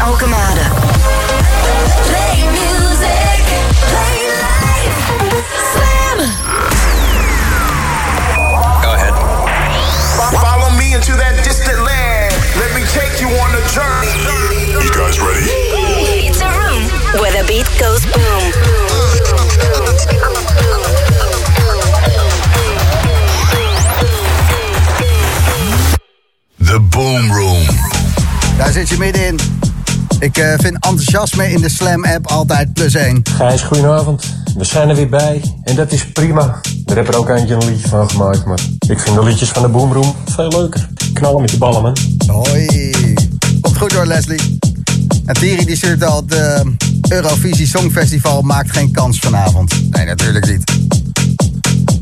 Alkemade. Play music. Play life. Slam. Go ahead. Follow me into that distant land. Let me take you on a journey. You guys ready? It's a room where the beat goes boom. The Boom Room. Daar zit je middenin. Ik eh, vind enthousiasme in de Slam app altijd plus één. Gijs, goedenavond. We zijn er weer bij en dat is prima. Er heb er ook eentje een liedje van gemaakt, maar ik vind de liedjes van de Boomroom veel leuker. Knallen met die ballen, man. Hoi. Komt goed door, Leslie. En Thierry die stuurt al het Eurovisie Songfestival maakt geen kans vanavond. Nee, natuurlijk niet.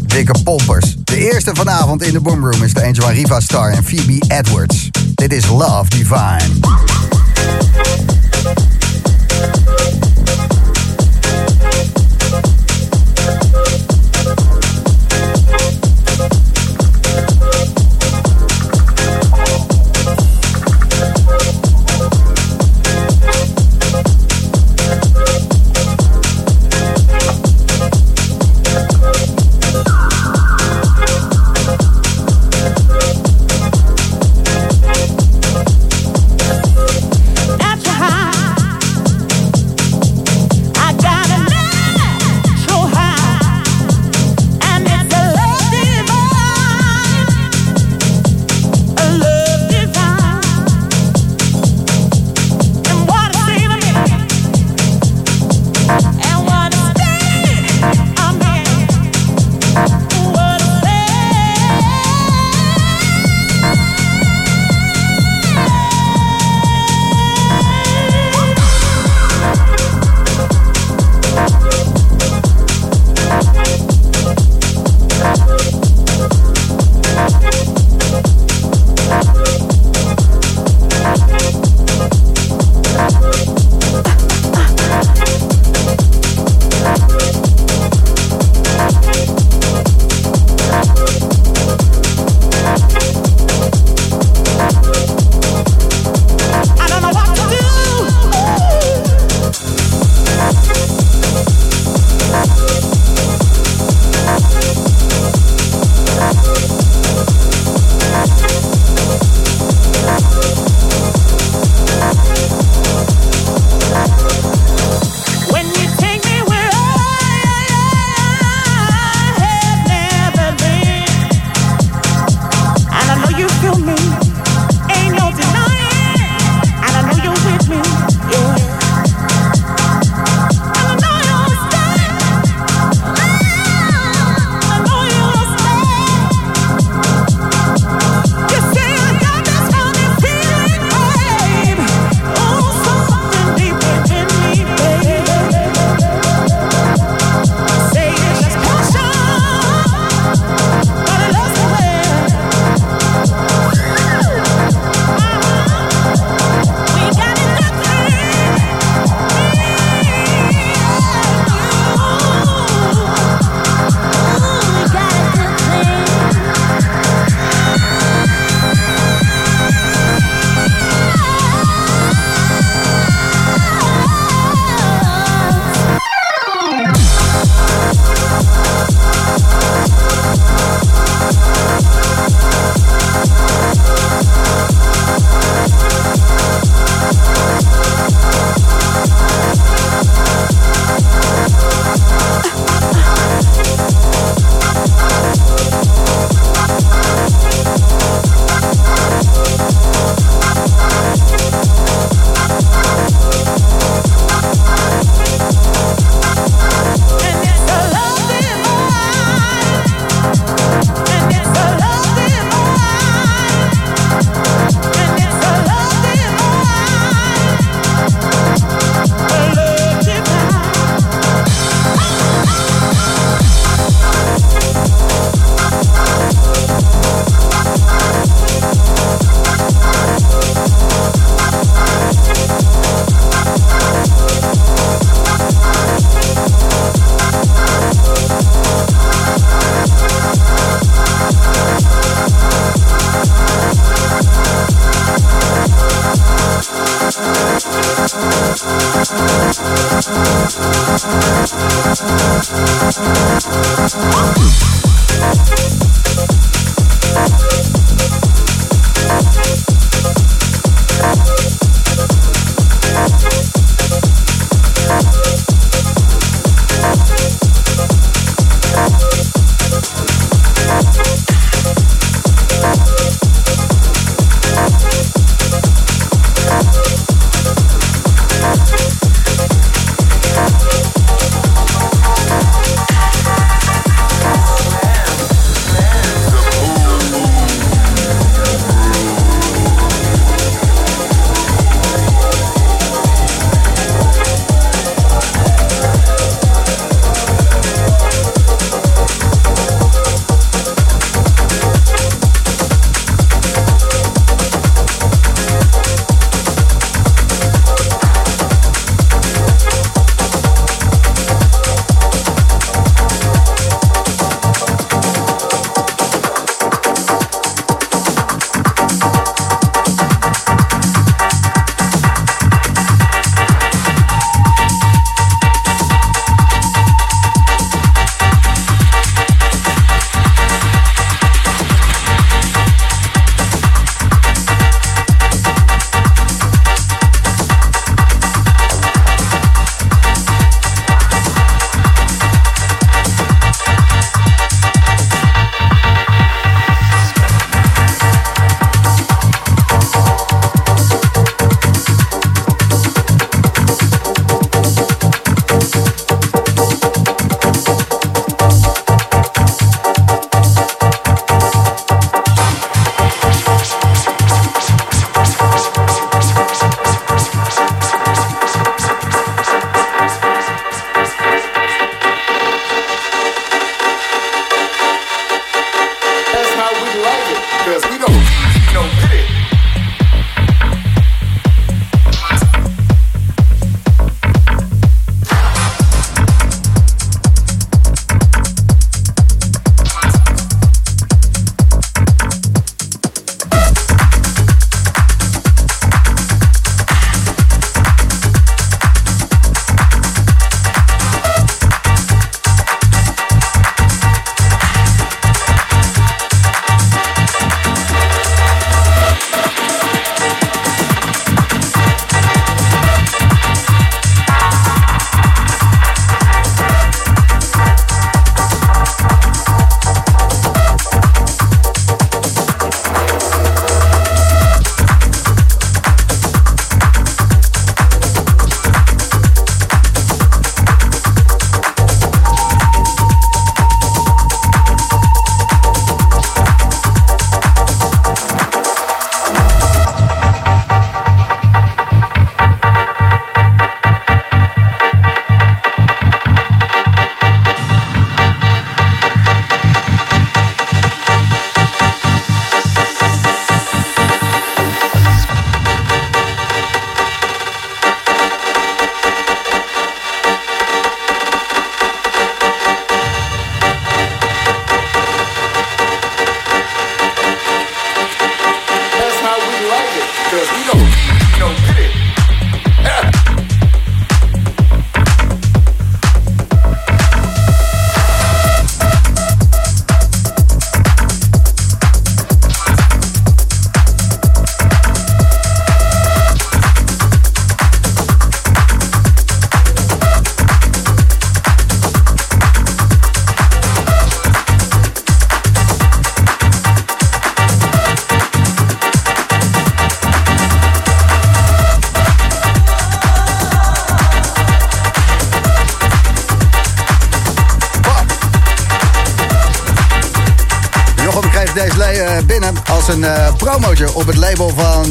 Dikke pompers. De eerste vanavond in de Boomroom is de eentje van Riva Star en Phoebe Edwards. Dit is Love Divine.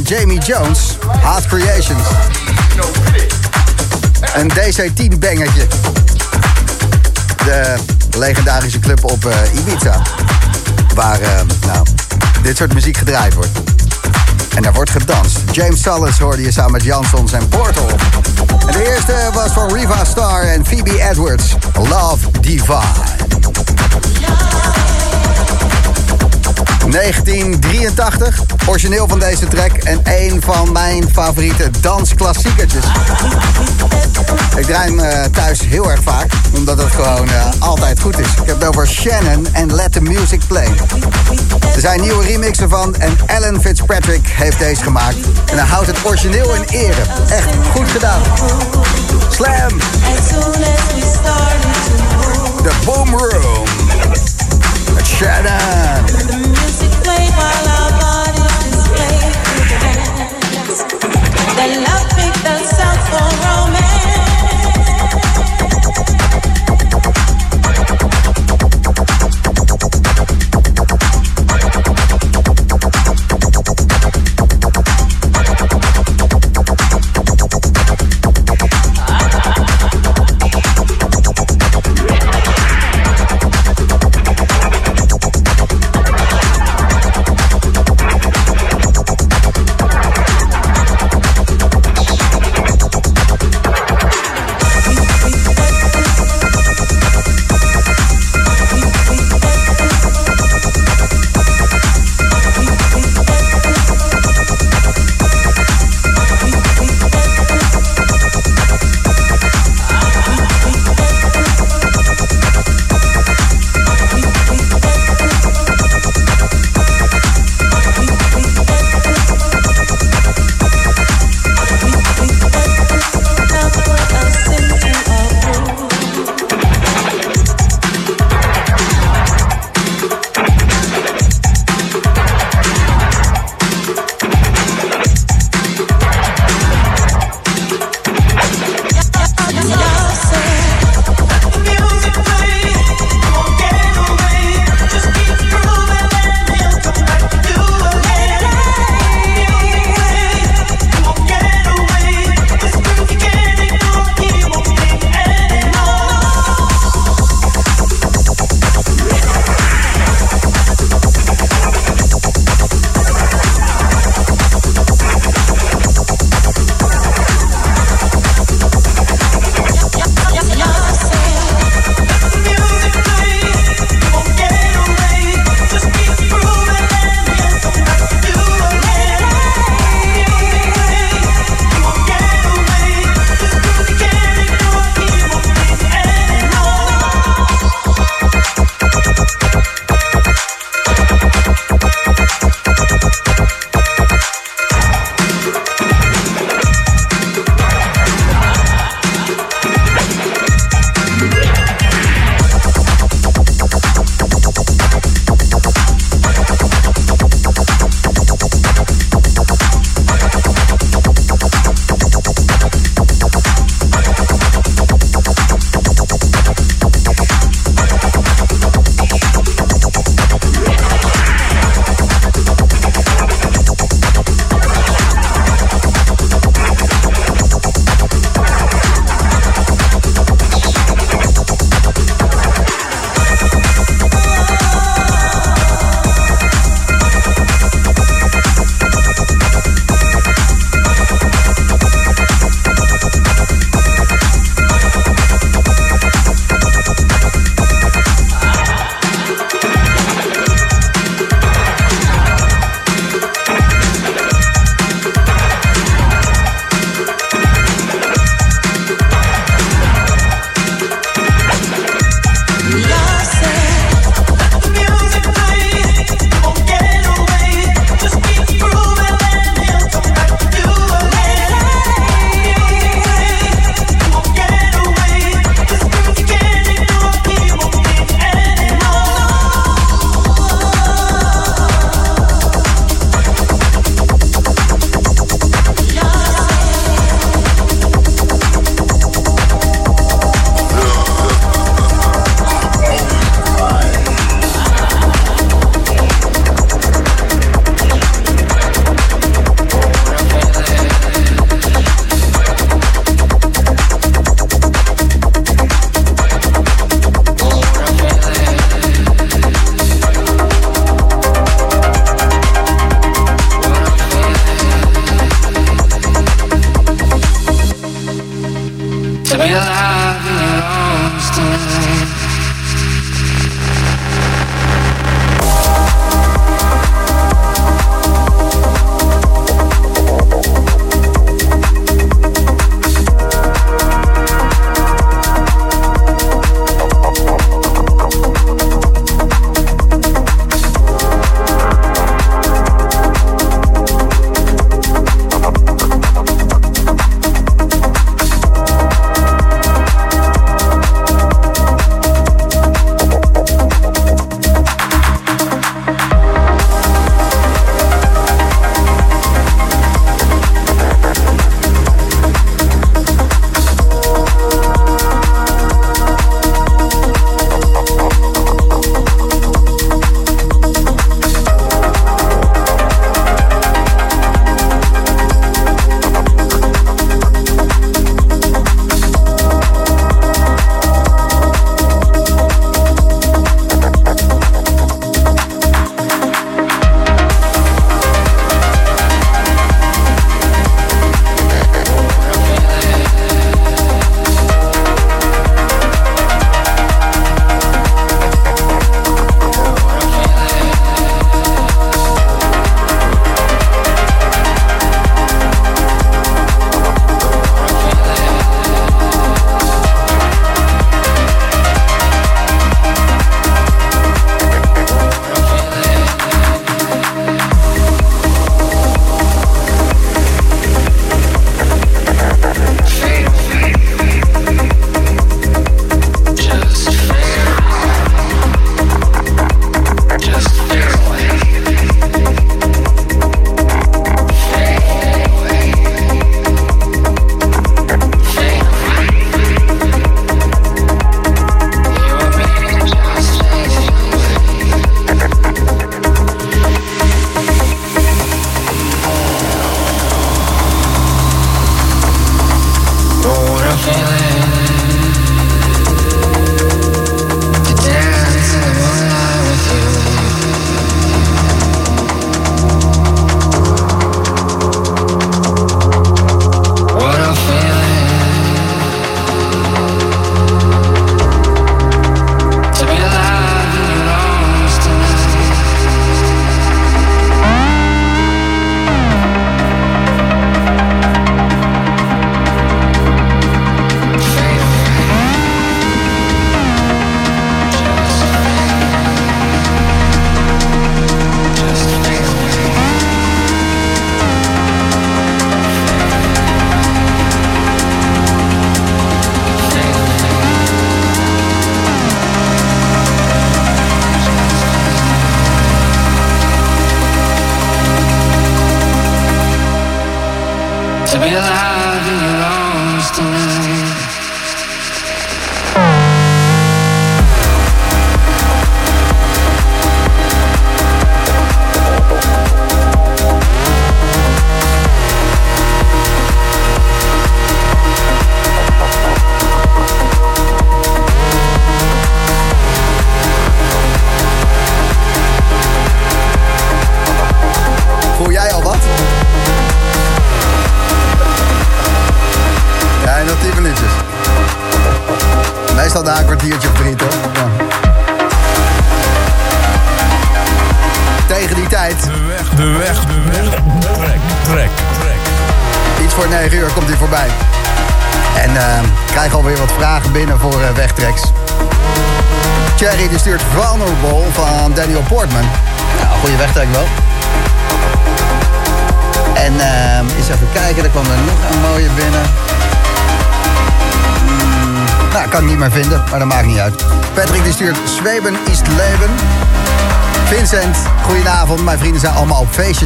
Jamie Jones, Hard Creations. Een DC-10 bangertje. De legendarische club op uh, Ibiza. Waar uh, nou, dit soort muziek gedraaid wordt. En daar wordt gedanst. James Salas hoorde je samen met Jansons en Portal. En de eerste was van Riva Star en Phoebe Edwards. Love Divine. 1983, origineel van deze track en een van mijn favoriete dansklassiekertjes. Ik draai hem uh, thuis heel erg vaak, omdat het gewoon uh, altijd goed is. Ik heb het over Shannon en Let the Music Play. Er zijn nieuwe remixen van en Alan Fitzpatrick heeft deze gemaakt. En hij houdt het origineel in ere. Echt goed gedaan. Slam! The Boom Room. Shannon. that love make that sound so wrong.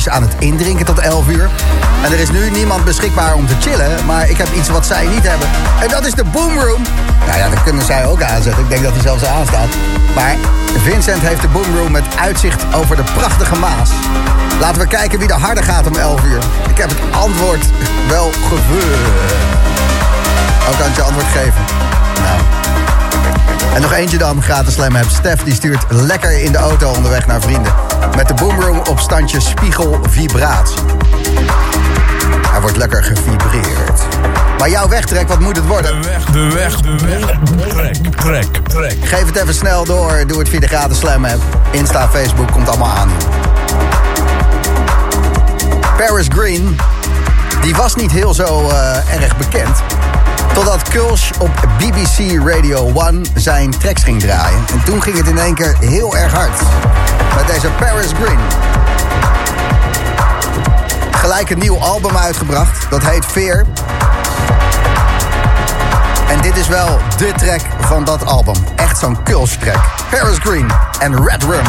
Aan het indrinken tot 11 uur. En er is nu niemand beschikbaar om te chillen. Maar ik heb iets wat zij niet hebben. En dat is de Boomroom. Nou ja, dat kunnen zij ook aanzetten. Ik denk dat hij zelfs aanstaat. Maar Vincent heeft de Boomroom met uitzicht over de prachtige Maas. Laten we kijken wie er harder gaat om 11 uur. Ik heb het antwoord wel gebeurd. Ook het je antwoord geven. Nou. En nog eentje dan, gratis slam heb. Stef die stuurt lekker in de auto onderweg naar vrienden. Met de boomroom op standje spiegel vibratie. Hij wordt lekker gevibreerd. Maar jouw wegtrek, wat moet het worden? De weg, de weg, de weg. Trek, trek, trek. Geef het even snel door. Doe het via de gratis Slam app. Insta, Facebook, komt allemaal aan. Paris Green, die was niet heel zo eh, erg bekend. Totdat Kulsh op BBC Radio 1 zijn tracks ging draaien. En toen ging het in één keer heel erg hard. Met deze Paris Green. Gelijk een nieuw album uitgebracht. Dat heet Veer. En dit is wel de track van dat album. Echt zo'n Kulsh track. Paris Green en Red Rum.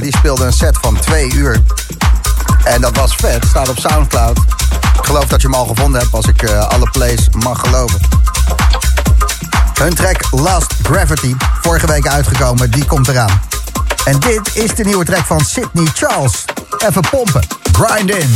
Die speelde een set van twee uur. En dat was vet. Staat op Soundcloud. Ik geloof dat je hem al gevonden hebt als ik eh, alle plays mag geloven. Hun track Last Gravity, vorige week uitgekomen, die komt eraan. En dit is de nieuwe track van Sydney Charles. Even pompen. Grind in.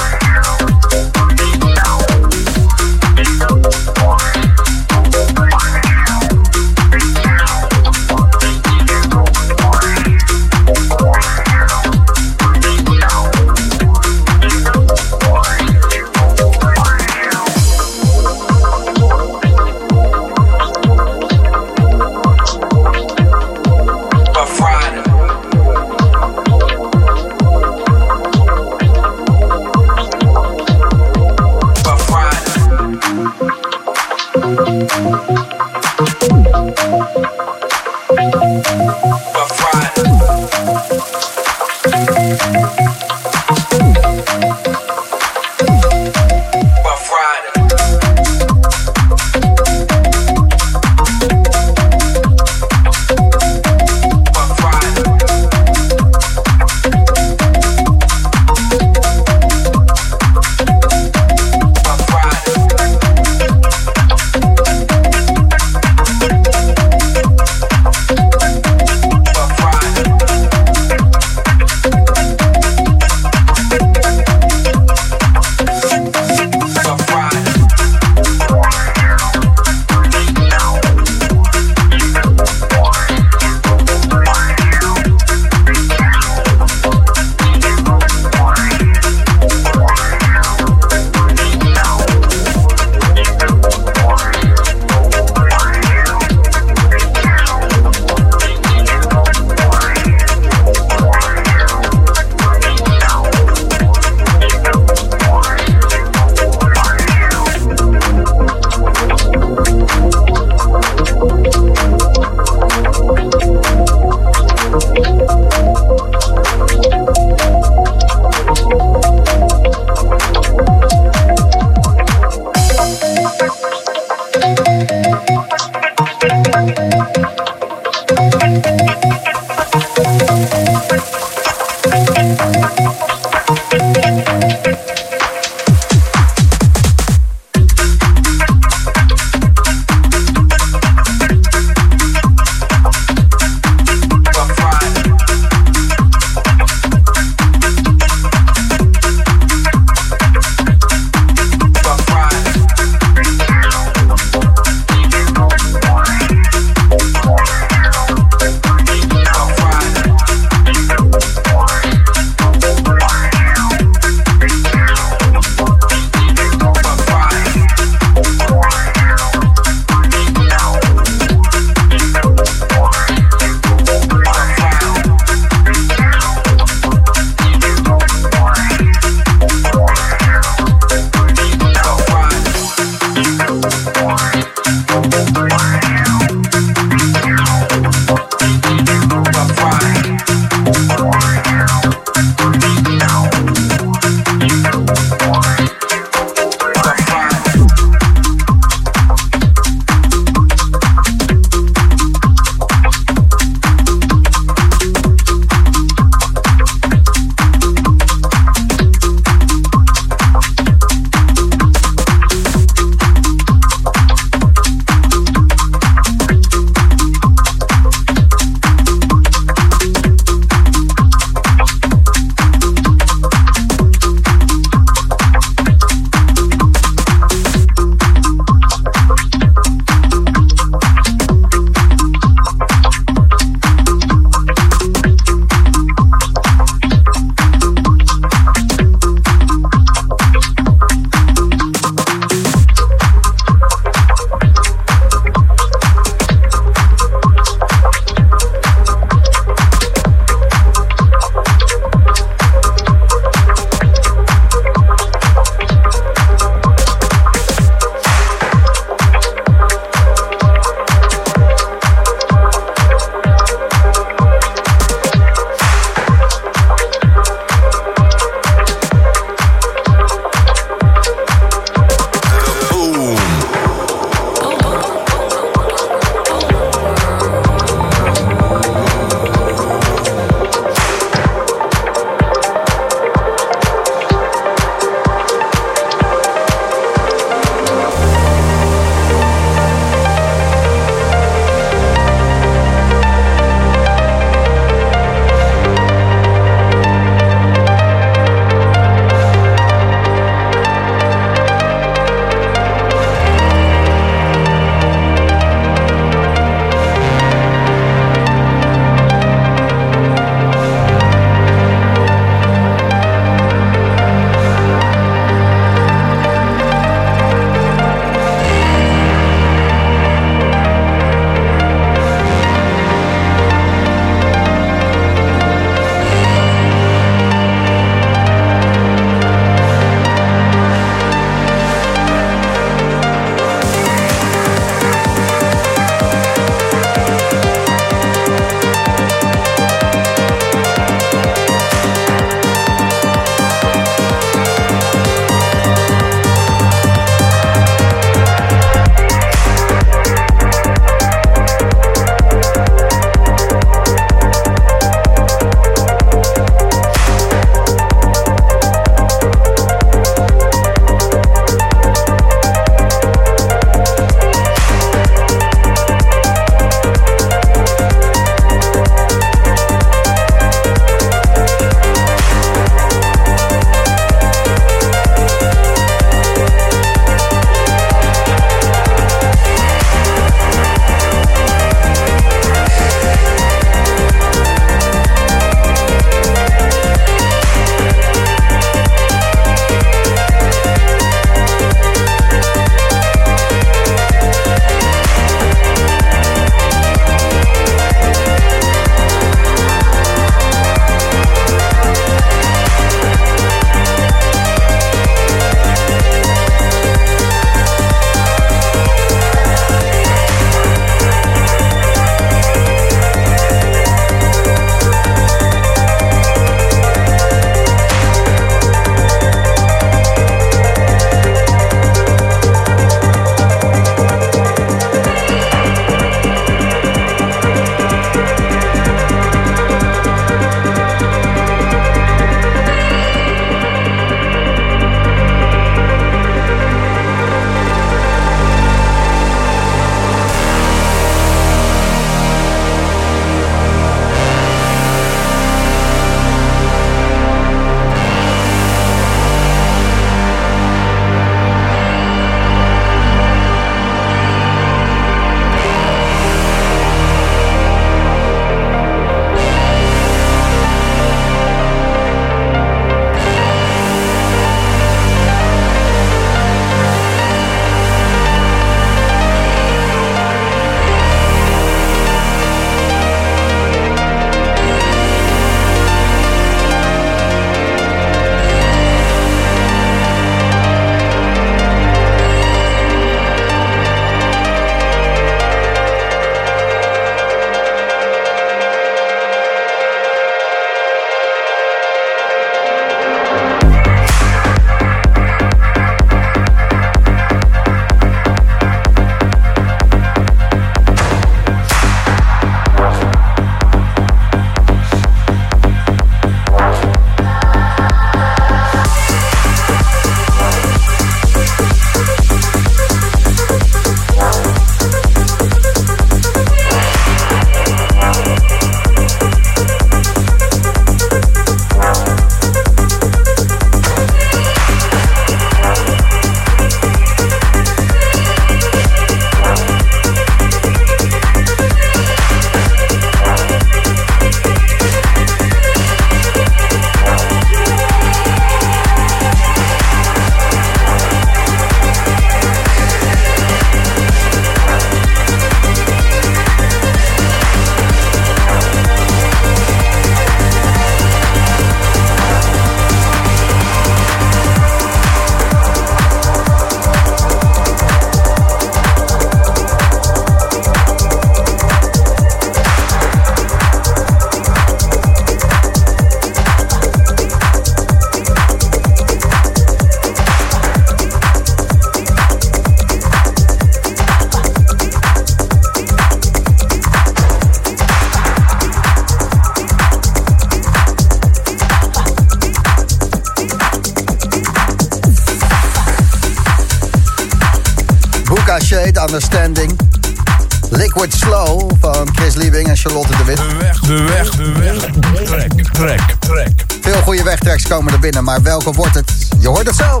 Binnen, maar welke wordt het? Je hoort het zo.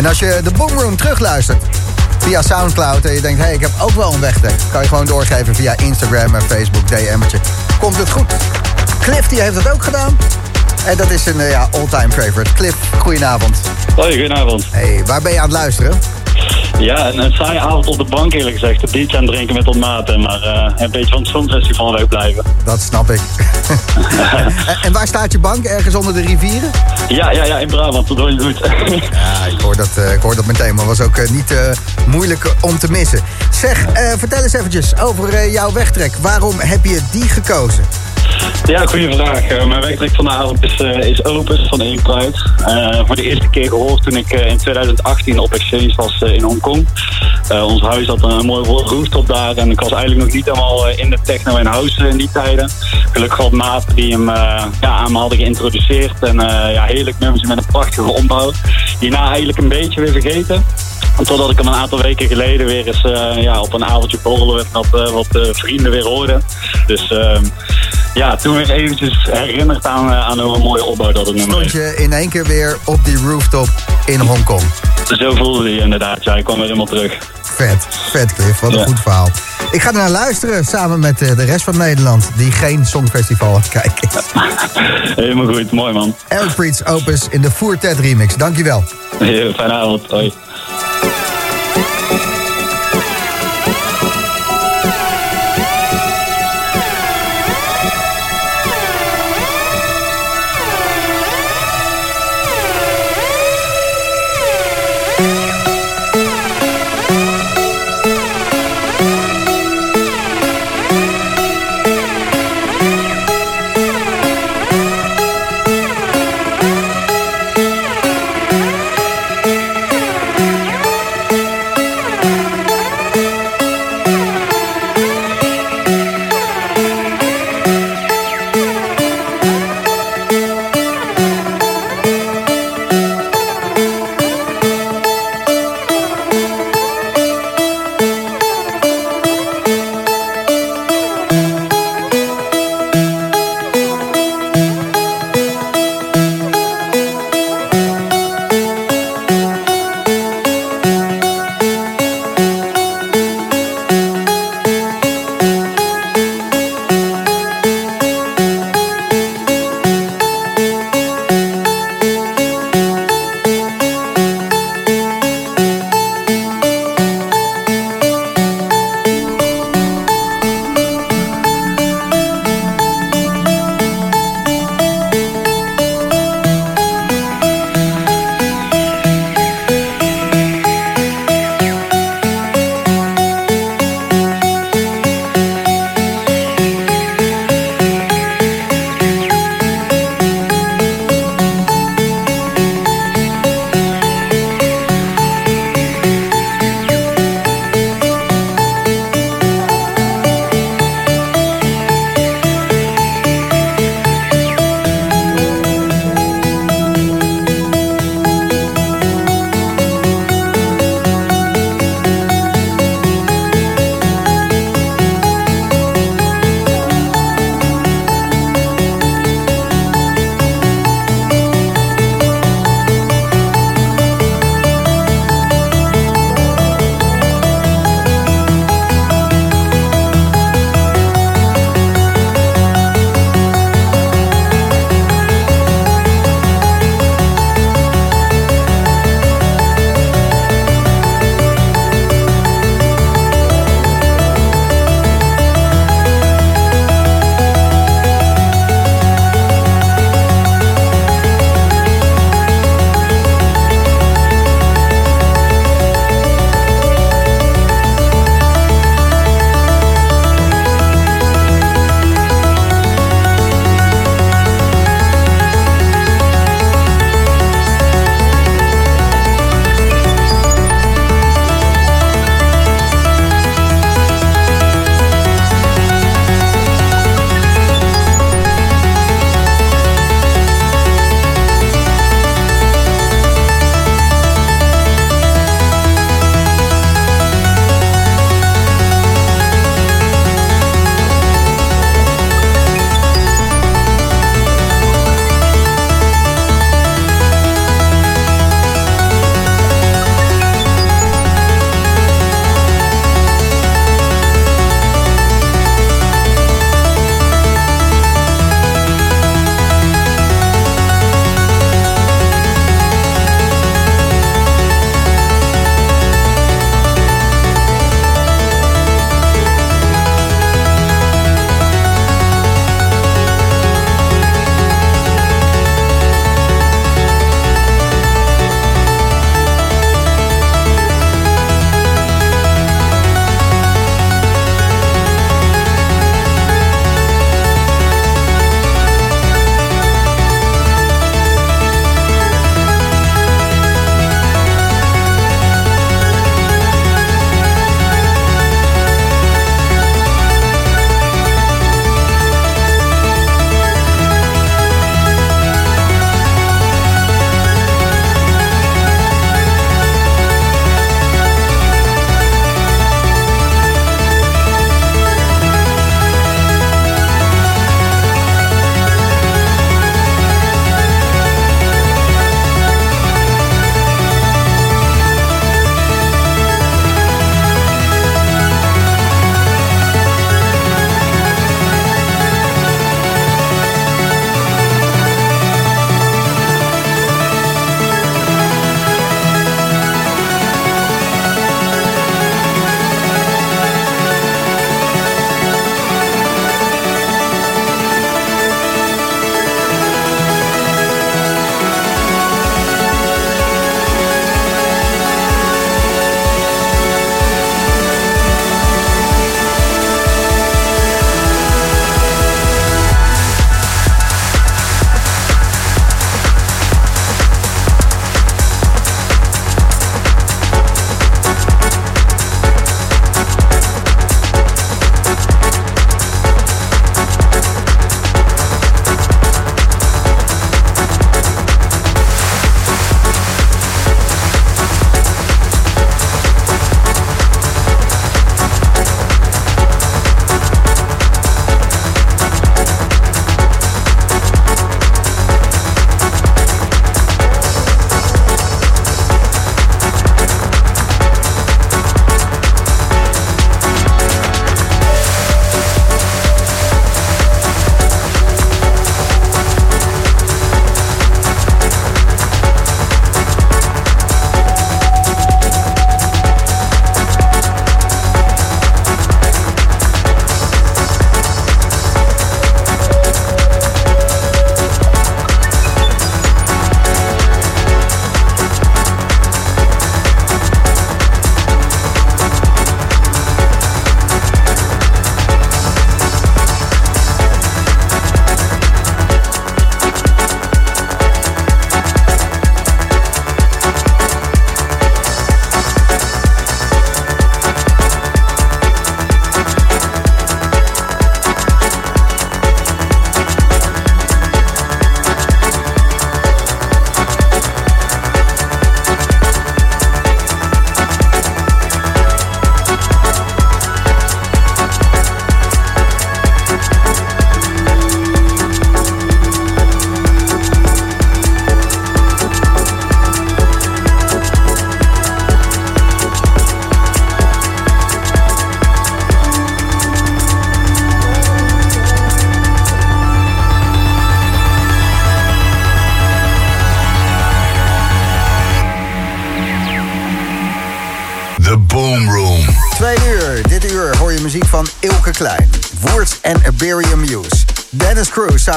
En als je de Boomroom terugluistert via Soundcloud... en je denkt, hé, hey, ik heb ook wel een wegtrek... kan je gewoon doorgeven via Instagram en Facebook, DM'tje. Komt het goed. Cliff die heeft het ook gedaan. En dat is een eh, ja, all-time favorite. Cliff, goedenavond. Hoi, goedenavond. Hey, waar ben je aan het luisteren? Ja, een, een saaie avond op de bank eerlijk gezegd. Een biertje aan het drinken met wat maten. Maar eh, een beetje van het Songfestival wegblijven. Dat snap ik. en, en waar staat je bank? Ergens onder de rivieren? Ja, ja, ja, in Brabant, dat hoor goed. Ja, ik hoor dat, eh, ik hoor dat meteen, maar was ook eh, niet eh, moeilijk om te missen. Zeg, vertel eens eventjes over jouw wegtrek. Waarom heb je die gekozen? Ja, goede vraag. Eh, mijn wegtrek vanavond is, eh, is Opus van Aim Pride. Eh, voor de eerste keer gehoord toen ik in 2018 op exchange was in Hongkong. Ons huis had een mooi rooftop daar en ik was eigenlijk nog niet helemaal in de techno en house in die tijden. Gelukkig had maat die hem ja, aan me hadden geïntroduceerd en ja, heerlijk nummers met een prachtige ombouw. Hierna eigenlijk een beetje weer vergeten. Totdat ik hem een aantal weken geleden weer eens ja, op een avondje borrelen wat, eh, wat vrienden weer hoorde. Dus ehm, ja, toen weer eventjes herinnerd aan, eh, aan hoe een mooie opbouw dat het nummer Stond je in één keer weer op die rooftop in Hongkong. Zo voelde hij inderdaad. Ja, ik kwam weer helemaal terug. Vet, vet Cliff, wat een Ja. goed verhaal. Ik ga er naar luisteren samen met eh, de rest van Nederland... die geen Songfestival aan het kijken is. Helemaal goed, mooi man. Eric Preets Opus in de Voertet remix. Dankjewel. Heel fijne avond. Hoi.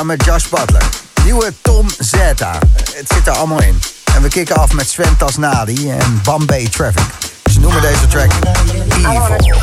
Met Josh Butler. Nieuwe Tom Zeta. Het zit er allemaal in. En we kicken af met Sven Tasnadi en Bombay Traffic. Ze noemen deze track Evil.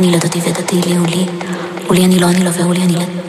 אני לא דתי ודתי לי הוא לי, הוא לי אני לא אני לא והוא לי אני לא.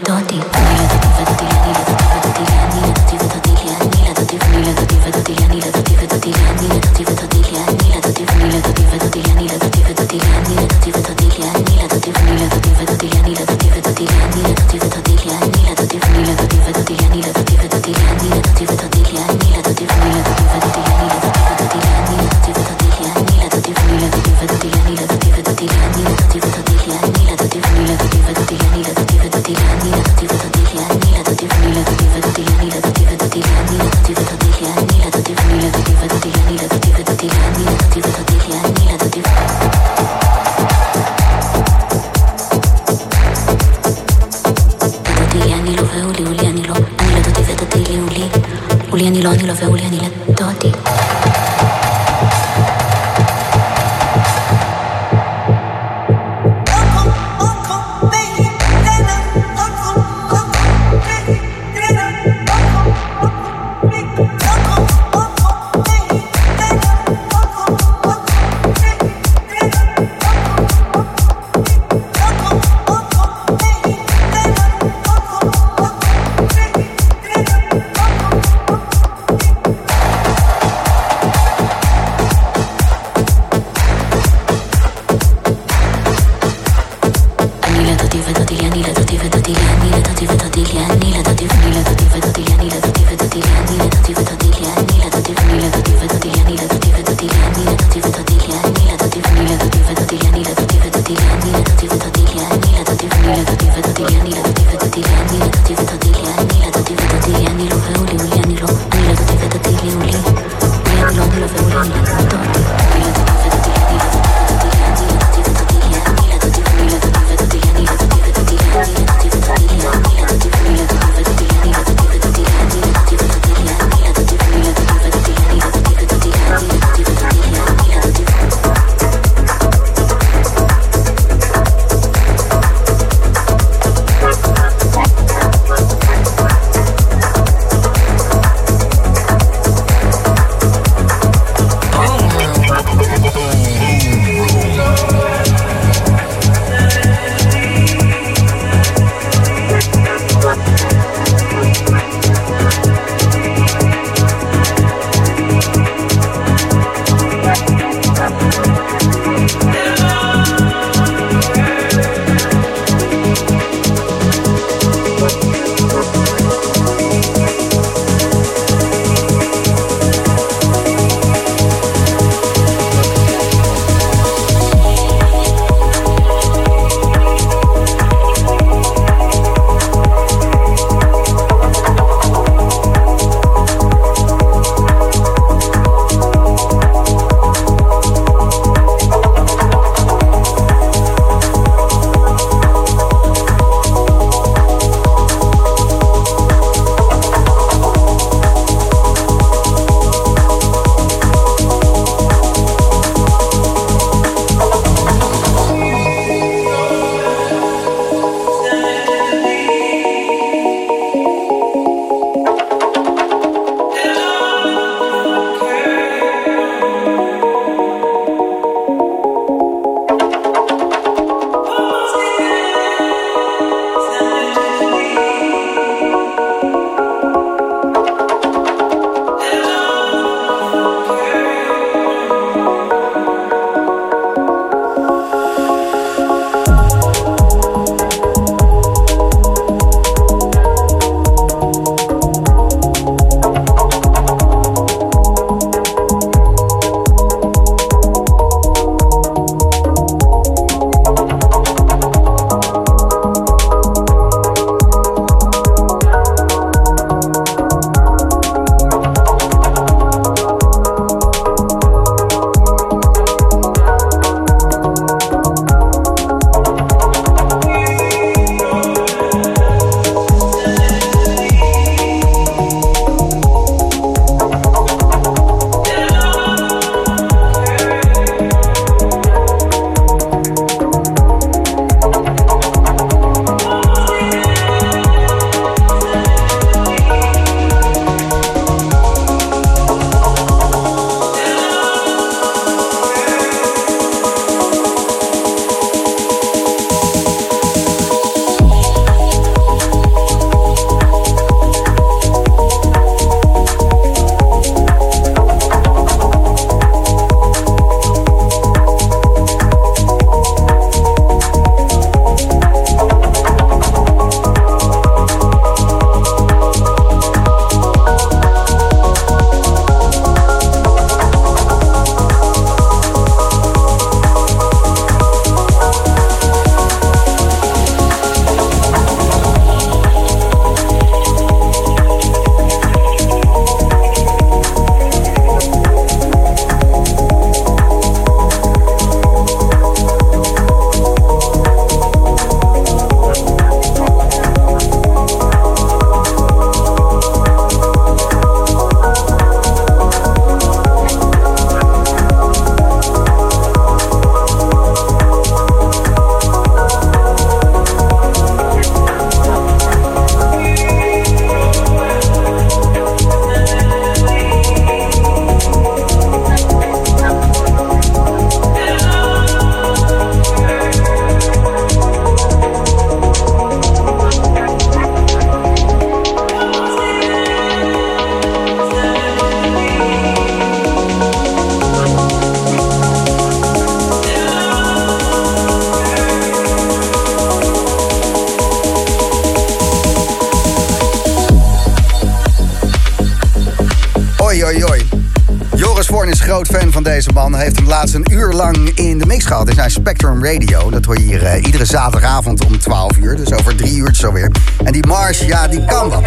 Laatst een uur lang in de mix gehad in zijn Spectrum Radio. Dat hoor je hier eh, iedere zaterdagavond om 12 uur. Dus over drie uurtjes alweer. En die Mars, ja, die kan wat.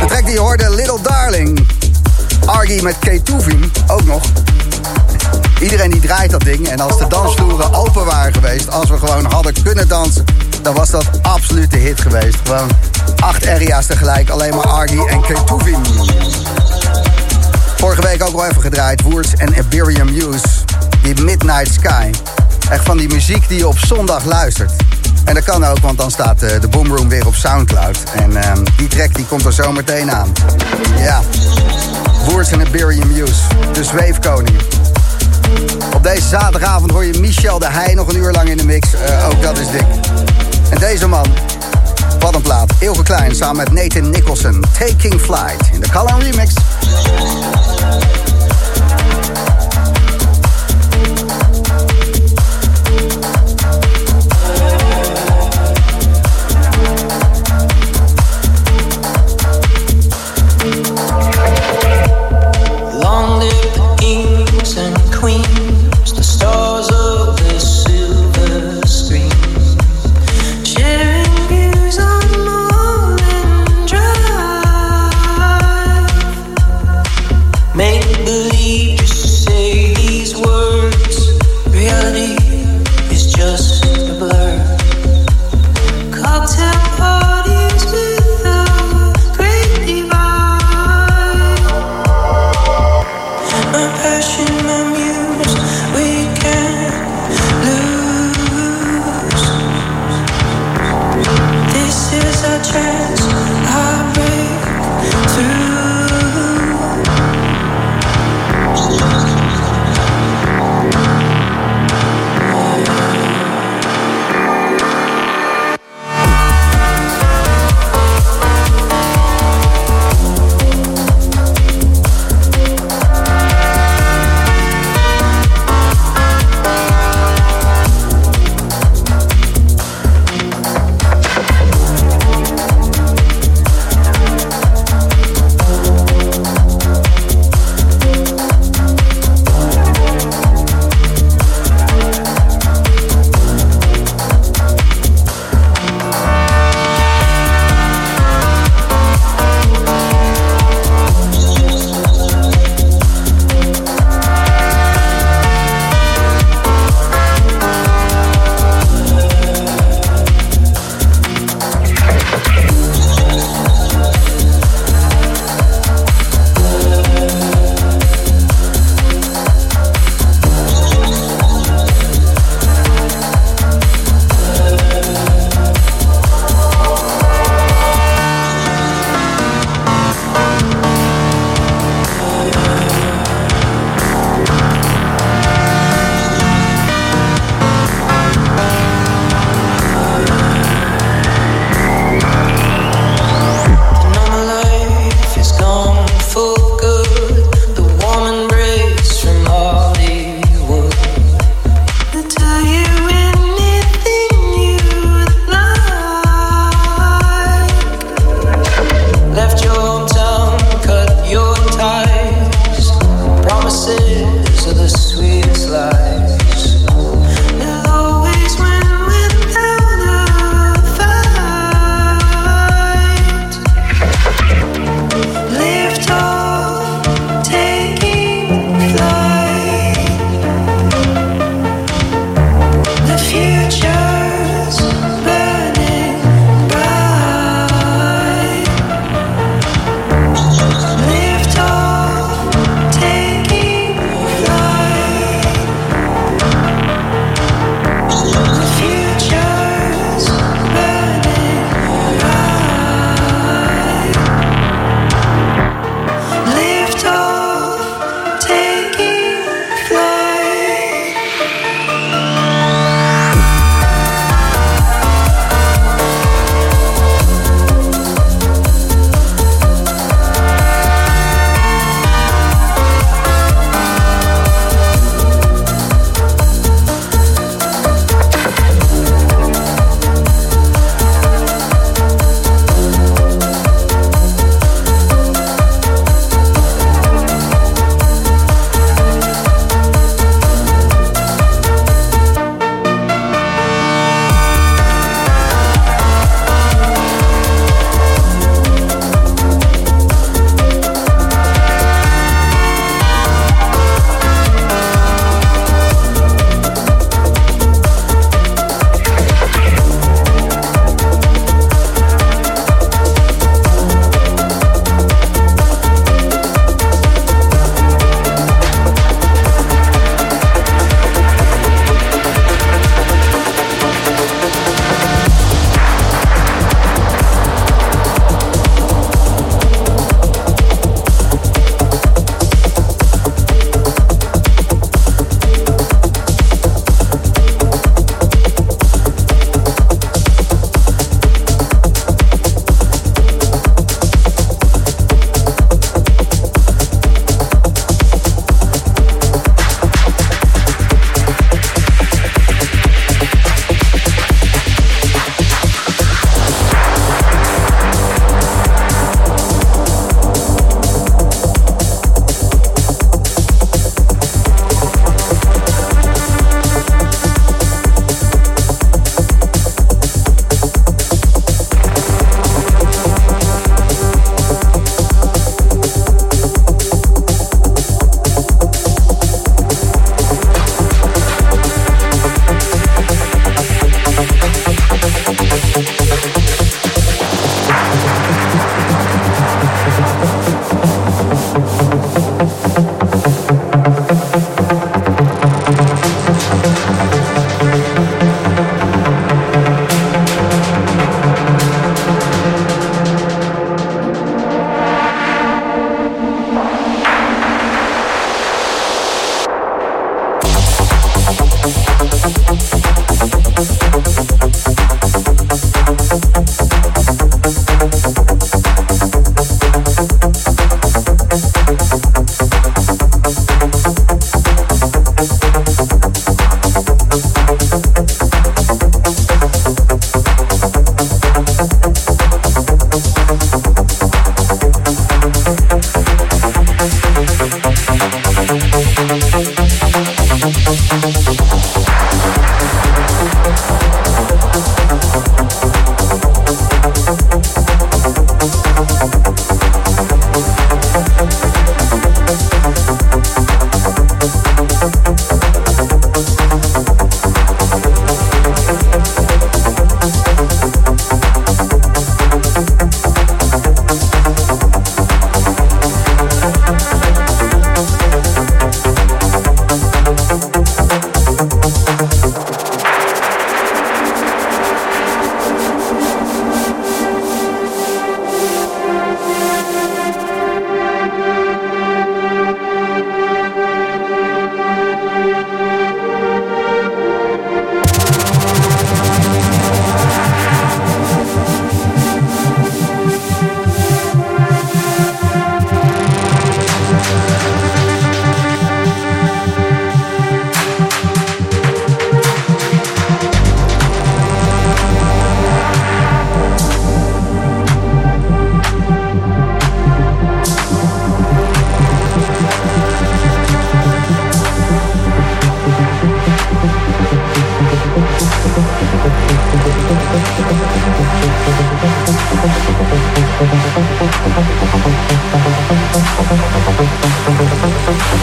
De track die hoorde, Little Darling. Argy met K. Tuvim, ook nog. Iedereen die draait dat ding. En als de dansvloeren open waren geweest, als we gewoon hadden kunnen dansen, dan was dat absoluut de hit geweest. Gewoon acht area's tegelijk, alleen maar Argy en K. Tuvim. Vorige week ook wel even gedraaid, Woerts en Iberian Muse. Die Midnight Sky. Echt van die muziek die je op zondag luistert. En dat kan ook, want dan staat eh, de Boomroom weer op Soundcloud. En ehm, die track die komt er zo meteen aan. Ja, Woerts en Iberian Muse, de zweefkoning. Op deze zaterdagavond hoor je Michel de Heij nog een uur lang in de mix. Eh, ook dat is dik. En deze man, wat een plaat. Ilke Klein samen met Nathan Nicholson. Taking Flight in de Color Remix.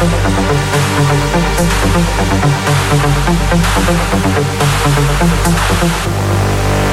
Thank you.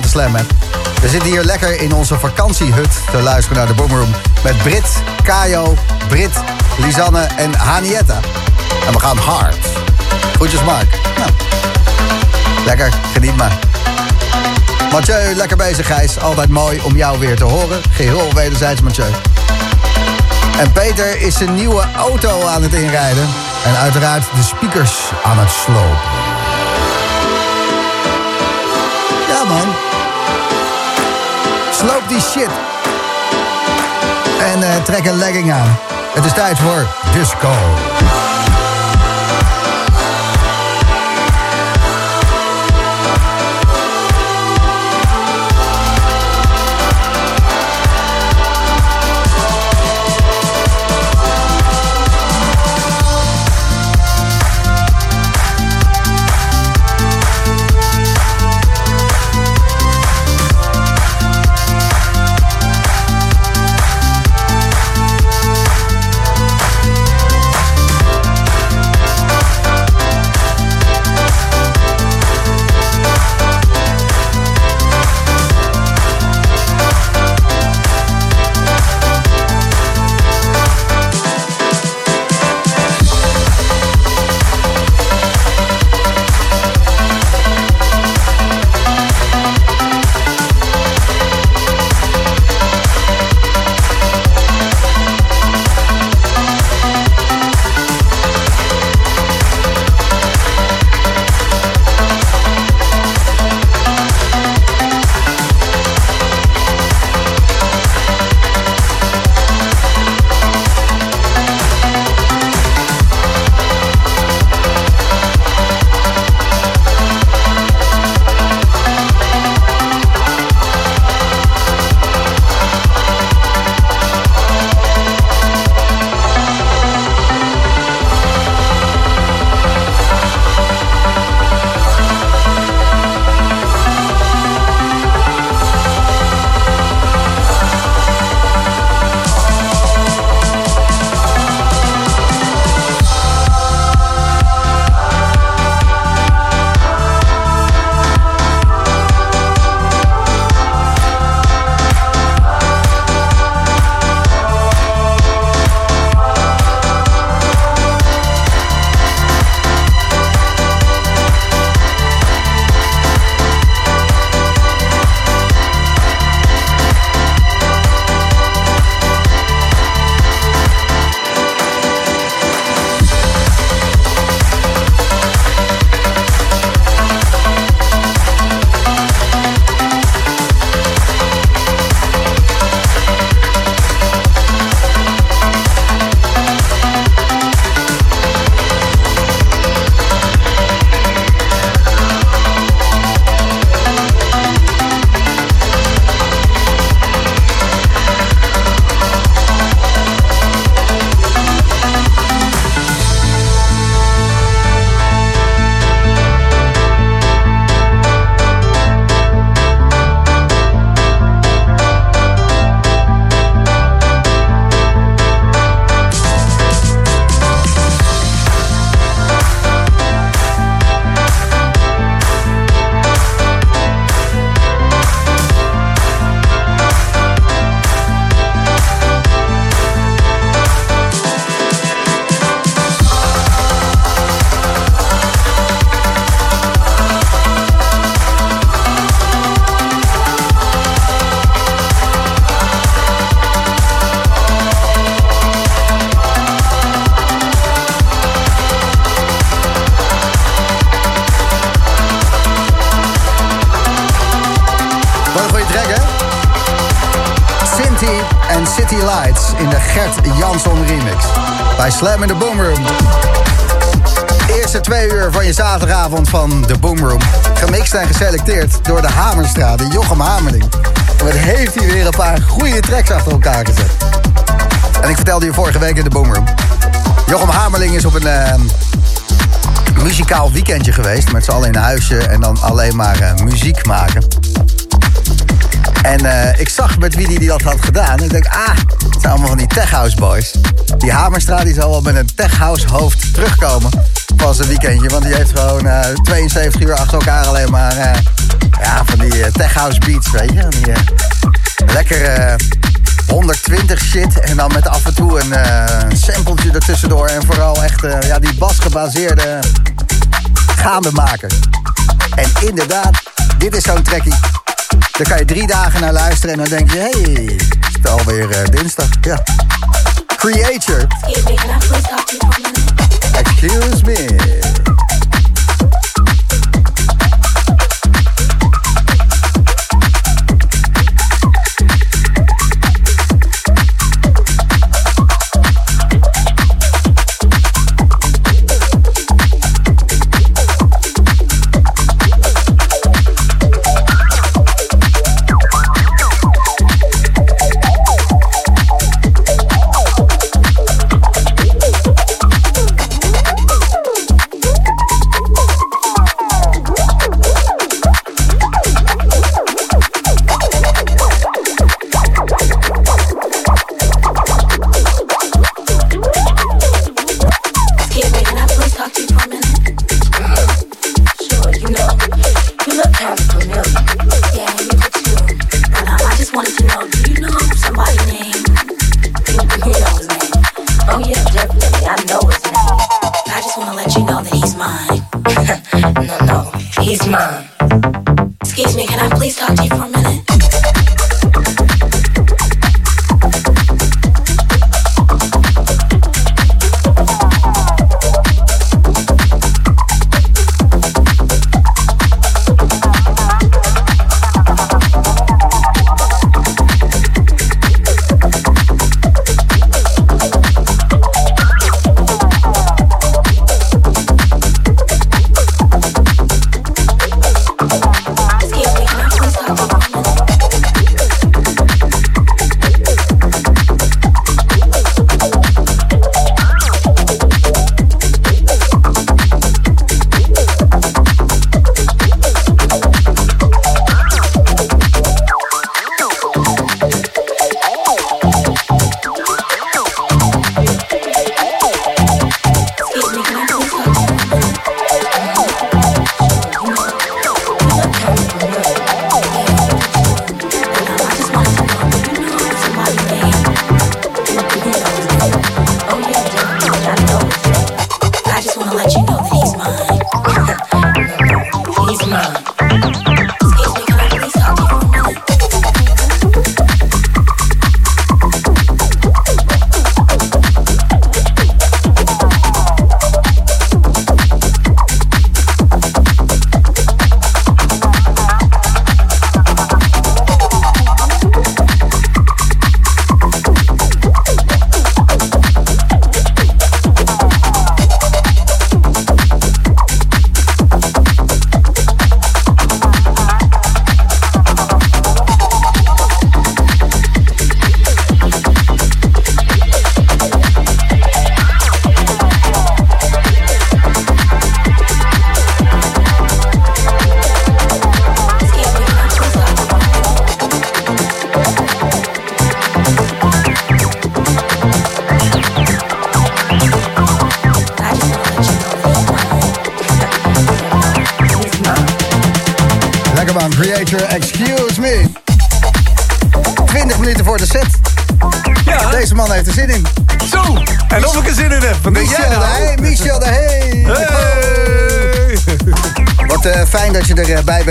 Die stuurt weer de gratis slam app. We zitten hier lekker in onze vakantiehut te luisteren naar de boomroom. Met Brit, Kajo, Brit, Lisanne en Hanietta. En we gaan hard. Groetjes Mark. Nou, lekker, geniet maar. Mathieu, lekker bezig Gijs. Altijd mooi om jou weer te horen. Geheel wederzijds Mathieu. En Peter is zijn nieuwe auto aan het inrijden. En uiteraard de speakers aan het slopen. Man. Sloop die shit. En eh, trek een legging aan. Het is tijd voor disco. Slam in the Boom Room. Eerste twee uur van je zaterdagavond van de Boom Room. Gemixt en geselecteerd door de Hamerstra, de Jochem Hamerling. En wat heeft hij weer een paar goede tracks achter elkaar gezet. En ik vertelde je vorige week in de Boom Room. Jochem Hamerling is op een eh, muzikaal weekendje geweest. Met z'n allen in huisje en dan alleen maar eh, muziek maken. Eh, wie die, dat had gedaan. Ik denk, ah, het zijn allemaal van die tech house boys. Die Hamerstra die zal wel met een tech house hoofd terugkomen van zijn weekendje. Want die heeft gewoon eh, 72 uur achter elkaar alleen maar eh, ja, van die eh, tech house beats, weet je. Die, eh, lekker eh, 120 shit en dan met af en toe een eh sampletje ertussendoor. En vooral echt eh, ja, die basgebaseerde gaande maken. En inderdaad, dit is zo'n trackie. Daar kan je drie dagen naar luisteren en dan denk je... hé, hey, is het alweer eh, dinsdag? Ja. Creator. Excuse me.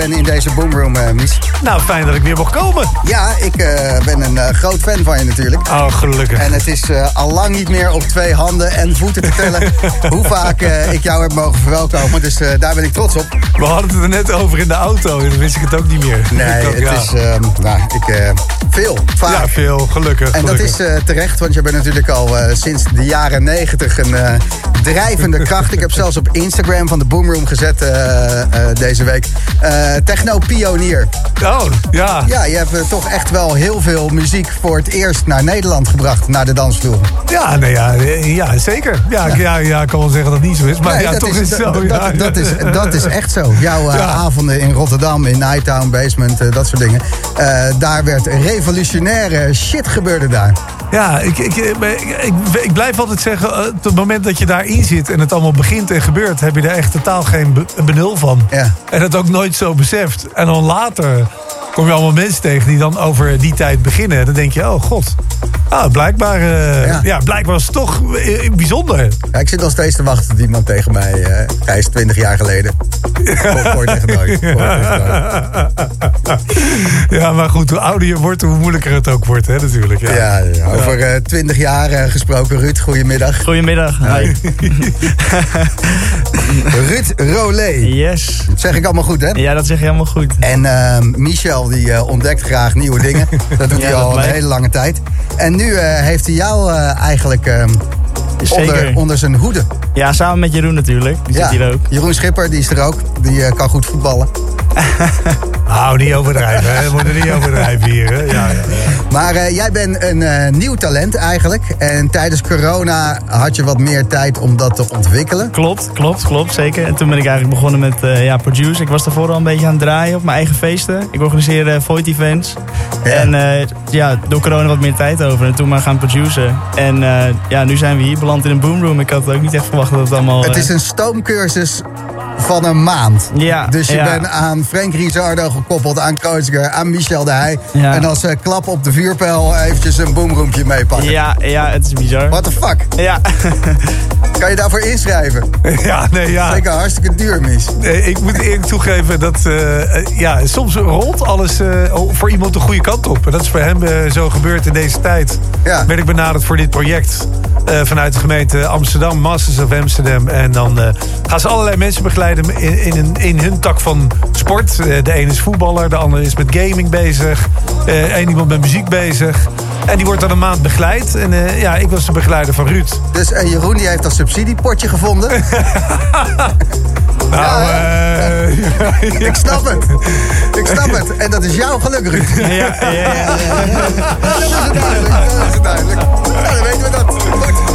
Bent in deze boomroom, eh Mies. Nou, fijn dat ik weer mocht komen. Ja, ik eh, ben een eh, groot fan van je natuurlijk. Oh, gelukkig. En het is al lang niet meer op twee handen en voeten te tellen hoe vaak ik jou heb mogen verwelkomen. Dus daar ben ik trots op. We hadden het er net over in de auto en dan wist ik het ook niet meer. Nee, ook, het ja. is ehm, nou, ik, veel, vaak. Ja, veel, gelukkig. En dat is terecht, want je bent natuurlijk al sinds de jaren negentig een drijvende kracht. Ik heb zelfs op Instagram van de Boomroom gezet deze week. Eh Techno-pionier. Oh, ja. Ja, je hebt eh, toch echt wel heel veel muziek voor het eerst naar Nederland gebracht, naar de dansvloer. Ja, nee, ja, eh, ja, zeker. Ja, ik- ja. Ja, ik kan wel zeggen dat het niet zo is, maar Nee, ja, toch is, het zo. dat, ja. dat, dat is, dat is echt zo. Jouw eh, avonden in Rotterdam, in Nighttown, Basement, dat soort dingen. Daar werd revolutionaire shit gebeurde daar. Ja, ik, ik, ik, blijf altijd zeggen, op het moment dat je daarin zit en het allemaal begint en gebeurt, heb je er echt totaal geen be- benul van. Ja. En dat ook nooit zo beseft. En dan later kom je allemaal mensen tegen die dan over die tijd beginnen. En dan denk je, oh god. Ah, blijkbaar, eh, Ja. ja. blijkbaar was het toch eh, bijzonder. Ja, ik zit nog steeds te wachten tot iemand tegen mij, eh hij is 20 jaar geleden. Voor- tegen nooit. Ja, maar goed, hoe ouder je wordt, hoe moeilijker het ook wordt, hè, natuurlijk. Ja. Ja, ja, over eh 20 jaar eh, gesproken. Ruud, goedemiddag. Goedemiddag. Hi. Ruud Rolé. Yes. Dat zeg ik allemaal goed, hè? Ja, dat zeg je helemaal goed. En eh, Michel die eh, ontdekt graag nieuwe dingen. Dat doet Ja, hij al een hele lange tijd. En nu eh, heeft hij jou eh, eigenlijk eh, onder, onder zijn hoede. Ja, samen met Jeroen natuurlijk. Die Ja, zit hier ook. Jeroen Schipper, die is er ook. Die kan goed voetballen. Nou, niet overdrijven, hè. We moeten niet overdrijven hier, hè. Ja, ja, ja. Maar eh, jij bent een eh, nieuw talent eigenlijk. En tijdens corona had je wat meer tijd om dat te ontwikkelen. Klopt, klopt, klopt, zeker. En toen ben ik eigenlijk begonnen met eh, ja, produce. Ik was daarvoor al een beetje aan het draaien op mijn eigen feesten. Ik organiseerde Void events. Ja. En ja, door corona wat meer tijd over. En toen maar gaan produceren. En ja, nu zijn we hier beland in een boomroom. Ik had ook niet echt verwacht dat het allemaal... Het is een stoomcursus van een maand. Ja, Dus je ja. bent aan Frank Rizardo gekoppeld, aan Kreuziger, aan Michel de Heij. Ja. En als eh, klap op de vuurpijl eventjes een boomroempje meepakken. Ja, ja, het is bizar. What the fuck? Ja. Kan je daarvoor inschrijven? Ja, nee, ja. Zeker hartstikke duur, Mies. Nee, ik moet eerlijk toegeven dat eh, eh, ja, soms rolt alles eh, voor iemand de goede kant op. En dat is voor hem zo gebeurd in deze tijd. Ja. Werd ik benaderd voor dit project vanuit de gemeente Amsterdam, Masters of Amsterdam. En dan gaan ze allerlei mensen begeleiden in, in, een- in hun tak van sport. De ene is voetballer, de andere is met gaming bezig. Eén iemand met muziek bezig. En die wordt dan een maand begeleid. En ja, ik was de begeleider van Ruud. Dus eh, Jeroen die heeft dat subsidiepotje gevonden. Nou, Ja, eh, Ik snap het. Ik snap het. En dat is jouw geluk, Ruud. Ja, ja, ja. Dat is duidelijk. Dat is duidelijk. Nou, dan weten we dat. Goed.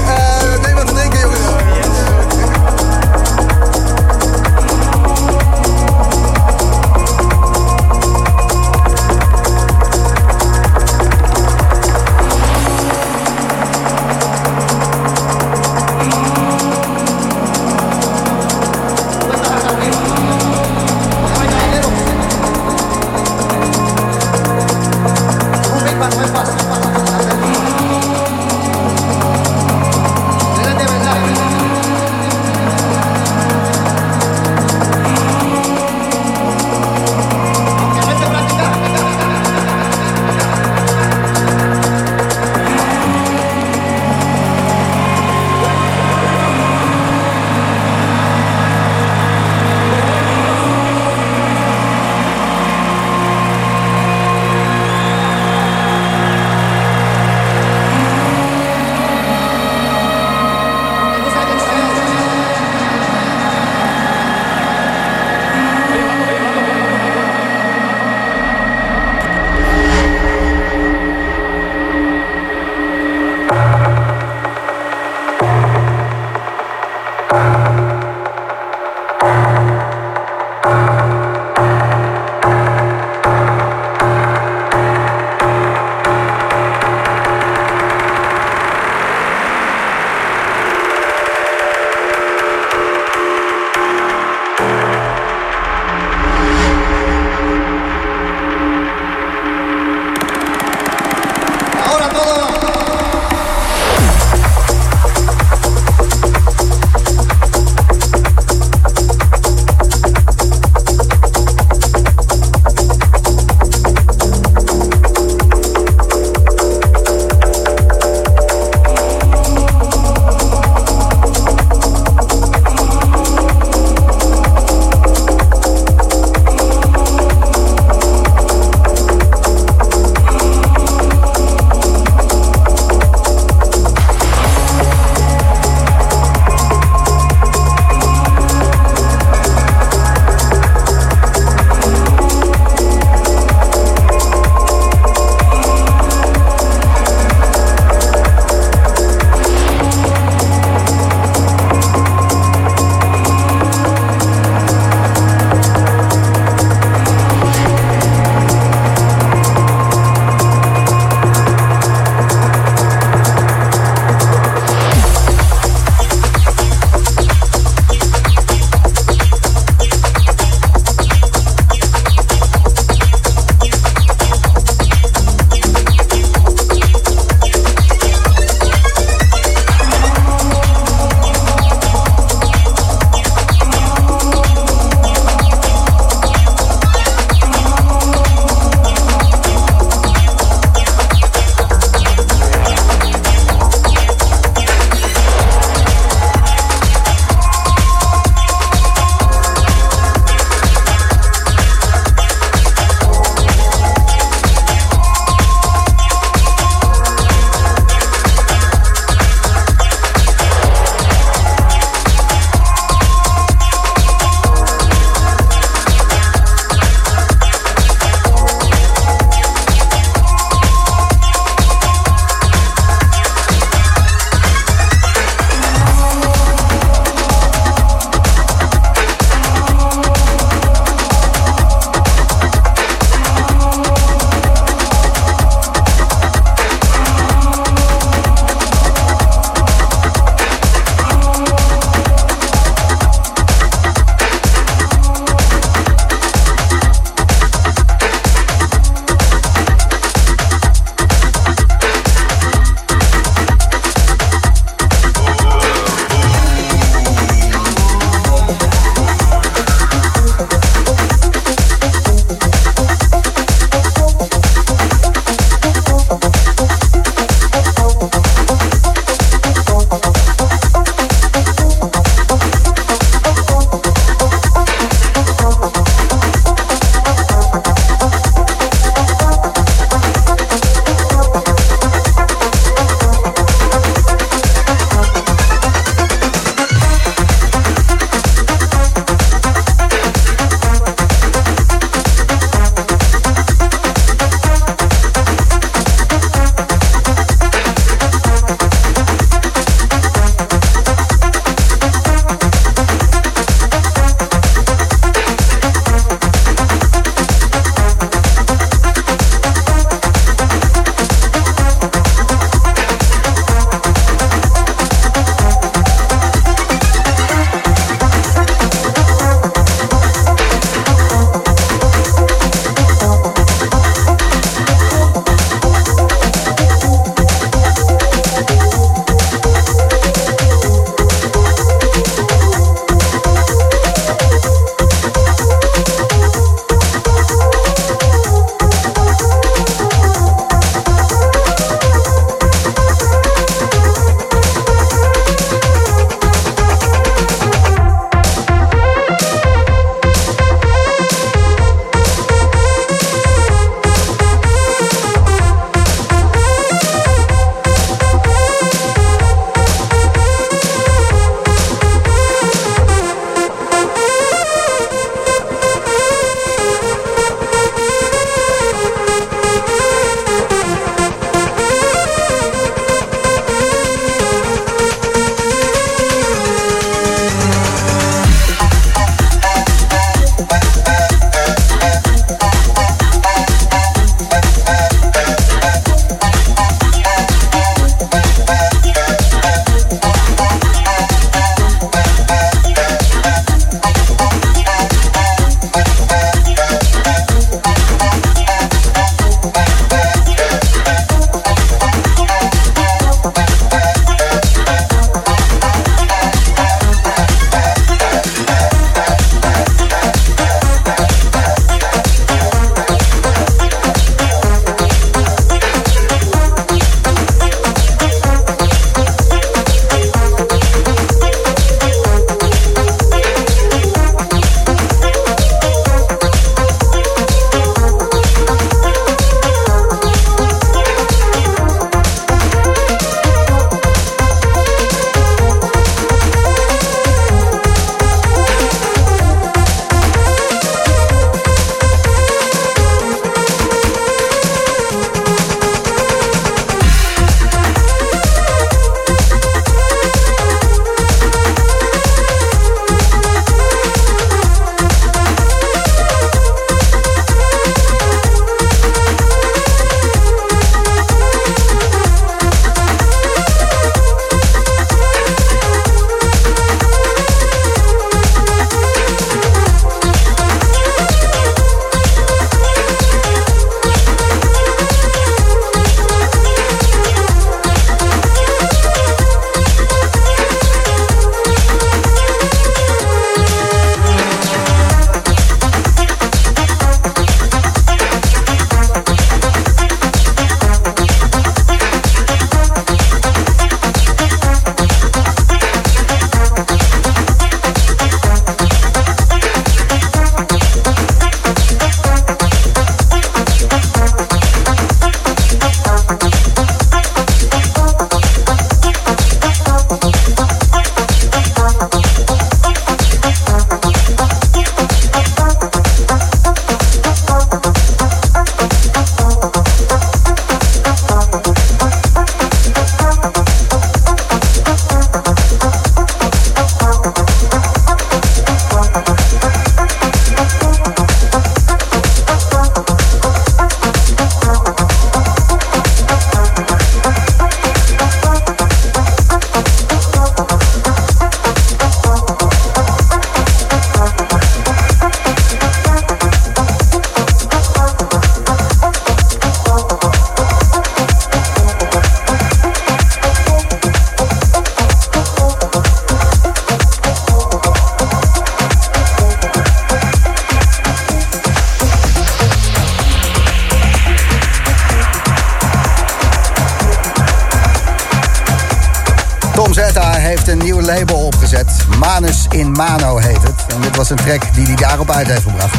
Was een track die hij daarop uit heeft gebracht.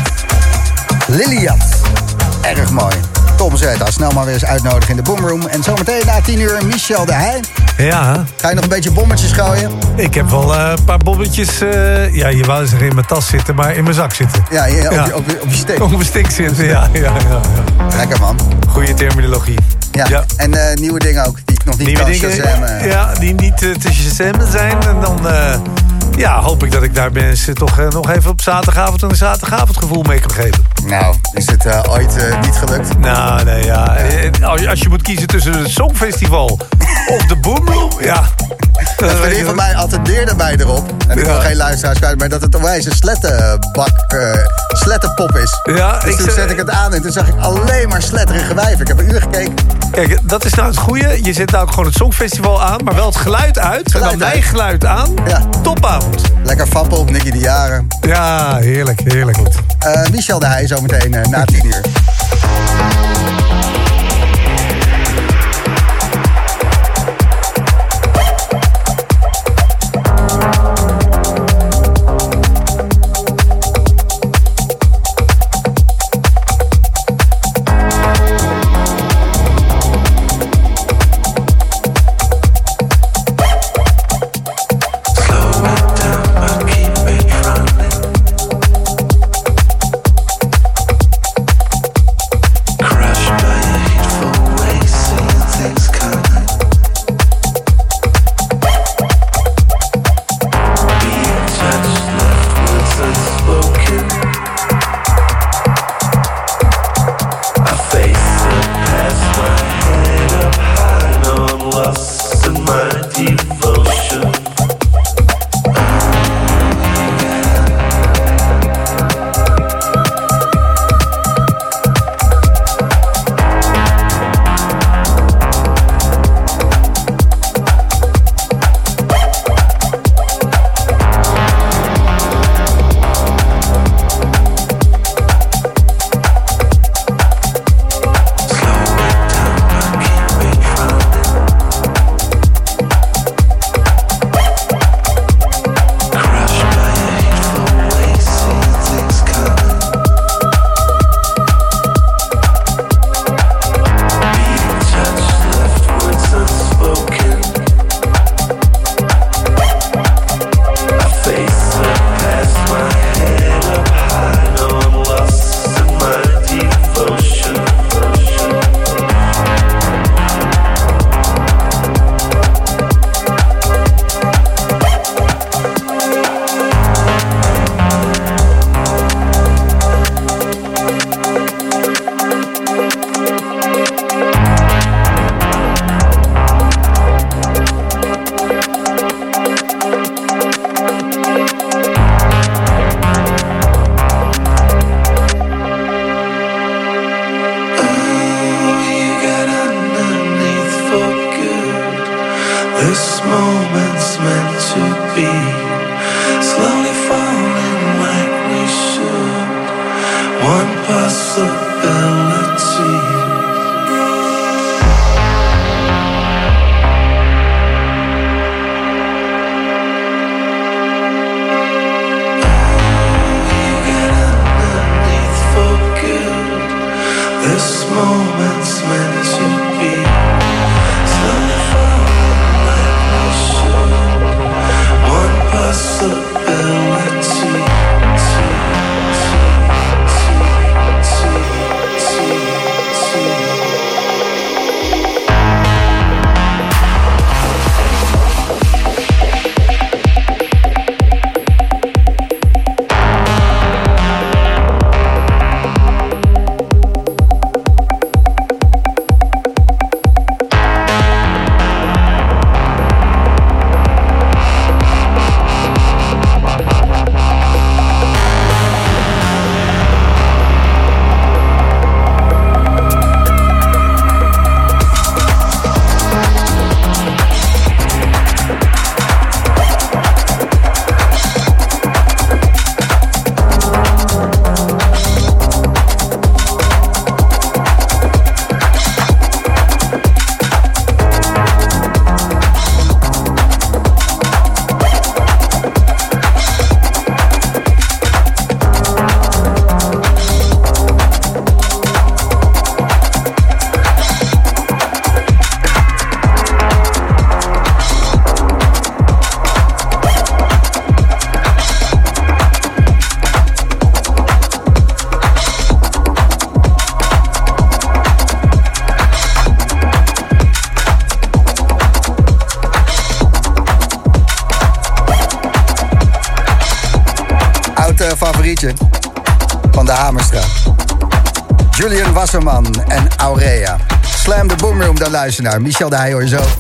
Liliat. Erg mooi. Tom Zeta, snel maar weer eens uitnodigen in de Boomroom. En zometeen na 10 uur Michel de Heij. Ja. Ga je nog een beetje bommetjes gooien? Ik heb wel eh, een paar bommetjes... eh, ja, je wou zeggen in mijn tas zitten, maar in mijn zak zitten. Ja, ja, op, Ja. Je, op, je, op je. Op mijn stick zitten, ja. ja, ja, ja. Lekker man. Goede terminologie. Ja. En eh, nieuwe dingen ook die ik nog niet Nieuwe kan dingen, shazammen. ja, die niet te shazammen zijn. En dan ja, hoop ik dat ik daar mensen toch eh, nog even op zaterdagavond een zaterdagavondgevoel mee kan geven. Nou, is het eh, ooit eh, niet gelukt? Nou, nee, ja. Als je, als je moet kiezen tussen het Songfestival of de Boomroom, ja. Een vriendin van mij attendeerde mij erop. En ik Ja. wil geen luisteraars kwijt, maar dat het onwijs een slettenbak, slettenpop is. Ja, dus ik toen zet ik het aan en toen zag ik alleen maar sletterige wijven. Ik heb een uur gekeken. Kijk, dat is nou het goede. Je zet nou ook gewoon het Songfestival aan, maar wel het geluid uit. Geluid en dan uit. mijn geluid aan. Ja. Topavond. Lekker fappen op Nicky de Jaren. Ja, heerlijk, heerlijk. Eh, Michel de Heij zometeen eh, na tien uur. Naar. Michel de Heij hoor zo.